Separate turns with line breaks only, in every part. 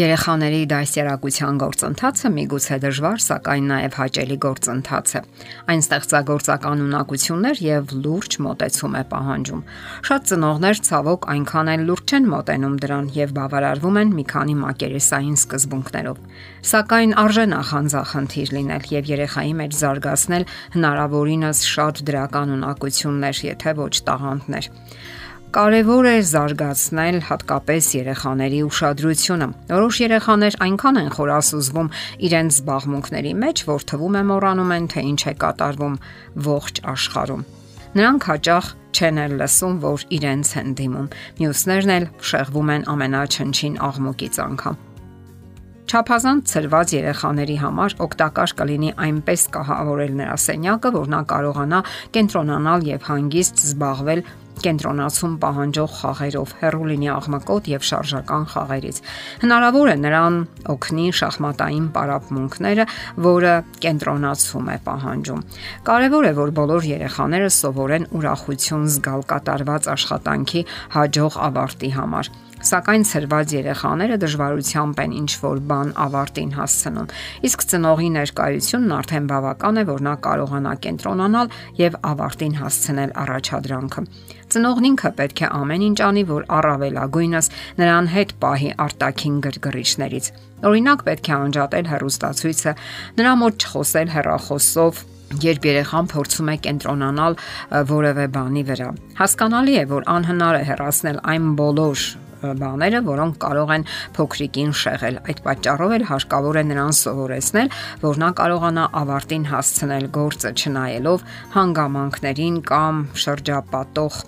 Երեխաների դասերակցության գործընթացը միգուցե դժվար, սակայն նաև հաճելի գործընթաց է։ Այն ստեղծագործական ունակություններ եւ լուրջ մոտեցում է պահանջում։ Շատ ծնողներ ցավոք այնքան էլ լուրջ չեն մոտենում դրան եւ բավարարվում են մի քանի մակերեսային սկզբունքներով։ Սակայն արժե նախանձախնդիր լինել եւ երեխայի մեջ զարգացնել հնարավորինս շատ դրական ունակություններ, եթե ոչ տաղանդներ։ Կարևոր է զարգացնել հատկապես երեխաների ուշադրությունը։ Որոշ երեխաներ այնքան են խորասուզվում իրենց զբաղմունքների մեջ, որ թվում է մոռանում են, թե ինչ է կատարվում ողջ աշխարհում։ Նրանք հաճախ չեն էլ լսում, որ իրենց են դիմում։ Մյուսներն էլ շեղվում են ամենաչնչին աղմուկից անգամ։ Չափազանց ծրված երեխաների համար օգտակար կլինի այնպես կահավորել նրա սենյակը, որ նա կարողանա կենտրոնանալ եւ հանգիստ զբաղվել կենտրոնացում պահանջող խաղերով, հեռու լինի աղմկոտ եւ շարժական խաղերից։ Հնարավոր է նրան օգնի շախմատային պարապմունքները, որը կենտրոնացում է պահանջում։ Կարևոր է, որ բոլոր երեխաները սովորեն ուրախություն զգալ կատարված աշխատանքի հաջող ավարտի համար Սակայն ծրված երեխաները դժվարությամբ են ինչ որ բան ավարտին հասցնում։ Իսկ ծնողի ներկայությունն արդեն բավական է, որ նա կարողանա կենտրոնանալ եւ ավարտին հասցնել առաջադրանքը։ Ծնողն ինքը պետք է ամեն ինչ անի, որ առավելագույնս նրան հետ պահի արտաքին գրգռիչներից։ Օրինակ պետք է անջատել հեռուստացույցը, նրա մոտ չխոսել հեռախոսով երբ երեխան փորձում է կենտրոնանալ որևէ բանի վրա։ Հասկանալի է, որ անհնար է հեռացնել այն բոլոր բաները, որոնք կարող են փոքրիկին շեղել։ Այդ պատճառով էլ հարկավոր է նրան սովորեցնել, որ նա կարողանա ավարտին հասցնել գործը չնայելով հանգամանքներին կամ շրջապատող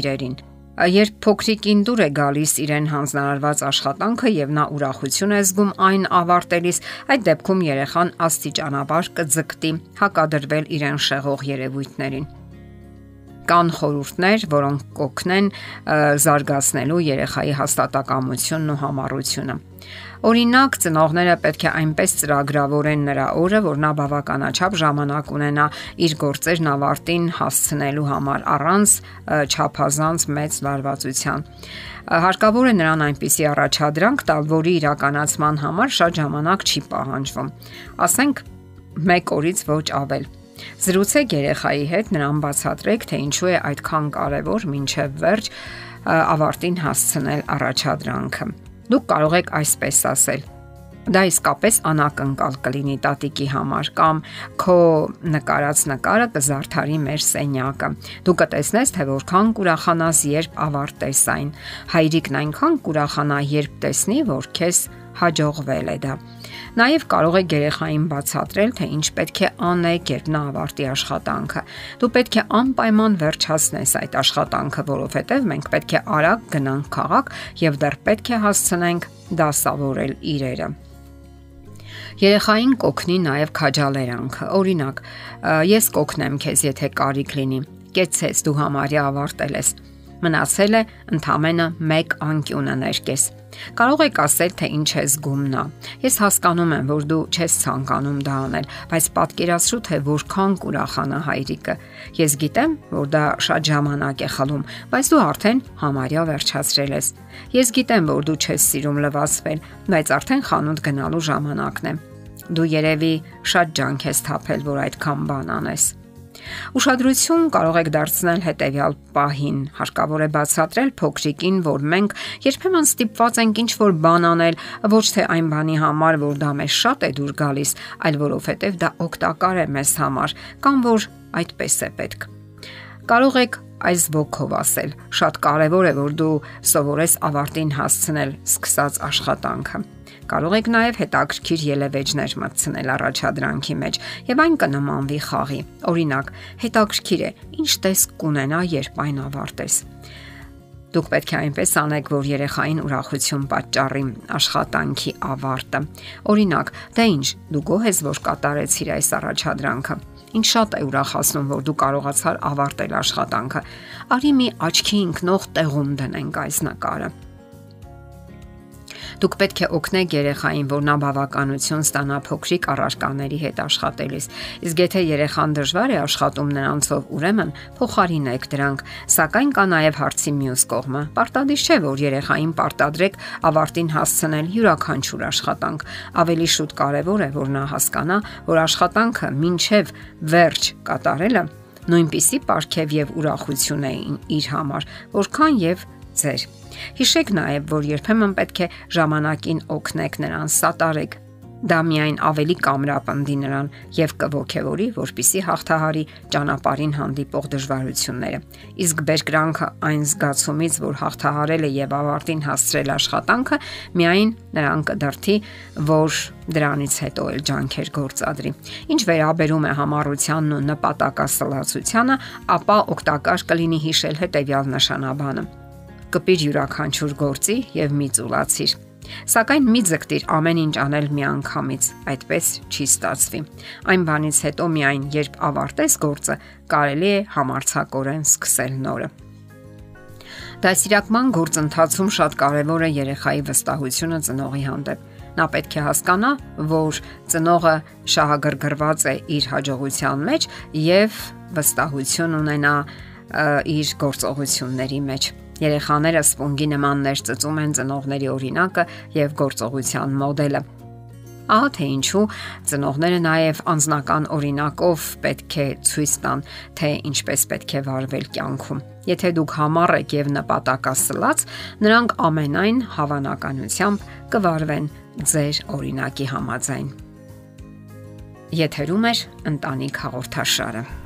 իրերին։ Երբ փոքրիկին դուր է գալիս իրեն հանձնարարված աշխատանքը եւ նա ուրախություն է զգում այն ավարտելիս, այդ դեպքում երեխան աստիճանաբար կձգտի հակադրվել իրեն շեղող երևույթներին կան խորհուրդներ, որոնք կօգնեն զարգացնելու երեխայի հաստատակամությունն ու համառությունը։ Օրինակ, ծնողները պետք է այնպես ծրագրավորեն նրա օրը, որ նա բավականաչափ ժամանակ ունենա իր գործերն ավարտին հասցնելու համար առանց չափազանց մեծ լարվածության։ Հարկավոր է նրան այնպիսի առաջադրանք տալ, որի իրականացման համար շատ ժամանակ չի պահանջվում։ Ասենք 1 օրից ոչ ավել Զրուցեք երեխայի հետ, նրան բացատրեք, թե ինչու է այդքան կարևոր մինչև վերջ ավարտին հասցնել առաջադրանքը։ Դուք կարող եք այսպես ասել. Դա իսկապես անակնկալ կլինի տատիկի համար կամ քո նկարած նկարը կզարթարի մեր սենյակը։ Դու կտեսնես, թե որքան կուրախանաս, երբ ավարտես այն։ Հայրիկն այնքան կուրախանա, երբ տեսնի, որ քեզ հաջողվել է դա։ Նաև կարող եք երեխային բացատրել, թե ինչ պետք է անեք, երբ նա ավարտի աշխատանքը։ Դու պետք է անպայման վերջացնես այդ աշխատանքը, որովհետև մենք պետք է արագ գնանք քաղաք եւ դեռ պետք է հասցնենք դասավորել իրերը։ Երեխային կօգնի նաև քաջալերանքը։ Օրինակ, ես կօգնեմ քեզ, եթե կարիք լինի։ Կեցես դու համարյա ավարտել ես Մնացել է ընդամենը 1 անկյունը ներկես։ Կարող եք ասել, թե ինչ է զգում նա։ Ես հասկանում եմ, որ դու չես ցանկանում դա անել, բայց պատկերացրու, թե որքան կուրախանա հայրիկը։ Ես գիտեմ, որ դա շատ ժամանակ է խլում, բայց դու արդեն համարյա վերջացրել ես։ Ես գիտեմ, որ դու չես սիրում լվացվել, բայց արդեն խանութ գնալու ժամանակն է։ Դու երևի շատ ջանք ես թափել, որ այդքան բան անես։ Ուշադրություն կարող եք դարձնել հետևյալ պահին։ Հարկավոր է բացատրել փոքրիկին, որ մենք երբեմն ստիպված ենք ինչ-որ բան անել, ոչ թե այն բանի համար, որ դա մեզ շատ է դուր գալիս, այլ որովհետև դա օգտակար է մեզ համար, կամ որ այդպես է պետք։ Կարող եք այս ոգով ասել. շատ կարևոր է, որ դու սովորես ավարտին հասցնել սկսած աշխատանքը։ Կարող եք նաև հետաքրքիր ելևէջներ մտցնել առաջադրանքի մեջ եւ այն կնմանվի խաղի։ Օրինակ, հետաքրքիր է, ինչ տեսք կունենա, երբ այն ավարտես։ Դուք պետք է այնպես անեք, որ երեխային ուրախություն պատճառի աշխատանքի ավարտը։ Օրինակ, դա ինչ, դու գոհ ես, որ կատարեցիր այս առաջադրանքը։ Ինչ շատ է ուրախացնում, որ դու կարողացար ավարտել աշխատանքը։ Արի մի աչքի ընկնող տեղում դնենք այս նկարը։ Դուք պետք է օգնեք երեխային, որ նա բավականություն ստանա փոքրիկ առարկաների հետ աշխատելիս։ Իսկ եթե երեխան դժվար է աշխատում նրանցով, ուրեմն փոխարինեք դրանք։ Սակայն կա նաև հարցի մյուս կողմը։ Պարտադիր չէ, որ երեխային պարտադրեք ավարտին հասցնել յուրաքանչյուր աշխատանք։ Ավելի շուտ կարևոր է, որ նա հասկանա, որ աշխատանքը ինչև վերջ կատարելը նույնպիսի պարգև եւ ուրախություն է իր համար, որքան եւ ձեր։ Հիշեք նաև, որ երբեմն պետք է ժամանակին օգնեք նրան սատարեք Դա միայն ավելի կամրապնդի նրան եւ կողքեվորի, որpիսի հաղթահարի ճանապարհին հանդիպող դժվարությունները։ Իսկ բերկրանքը այն զգացումից, որ հաղթահարել է եւ ավարտին հասցրել աշխատանքը, միայն նրան կդրթի, որ դրանից հետո էլ ջանքեր գործադրի։ Ինչ վերաբերում է համառությանն ու նպատակասլացությանը, ապա օգտակար կլինի հիշել հետեւյալ նշանաբանը կպիր յուրաքանչյուր գործի եւ մի ծուլացիր։ Սակայն մի ձգտիր ամեն ինչ անել միանգամից, այդպես չի ստացվի։ Այն բանից հետո միայն երբ ավարտես գործը, կարելի է համարցակորեն սկսել նորը։ Դասիրակման գործընթացում շատ կարևոր է երեխայի վստահությունը ծնողի հանդեպ։ Նա պետք է հասկանա, որ ծնողը շահագրգռված է իր հաջողության մեջ եւ վստահություն ունենա իր գործողությունների մեջ։ Երեխաները սպունգի նման ներծծում են ծնողների օրինակը եւ գործողության մոդելը։ Ահա թե ինչու ծնողները նաև անznական օրինակով պետք է ցույց տան, թե ինչպես պետք է վարվել կյանքում։ Եթե դուք համառ եք եւ նպատակասլաց, նրանք ամենայն հավանականությամբ կվարվեն ձեր օրինակի համաձայն։ Եթերում է ընտանիք հաղորդաշարը։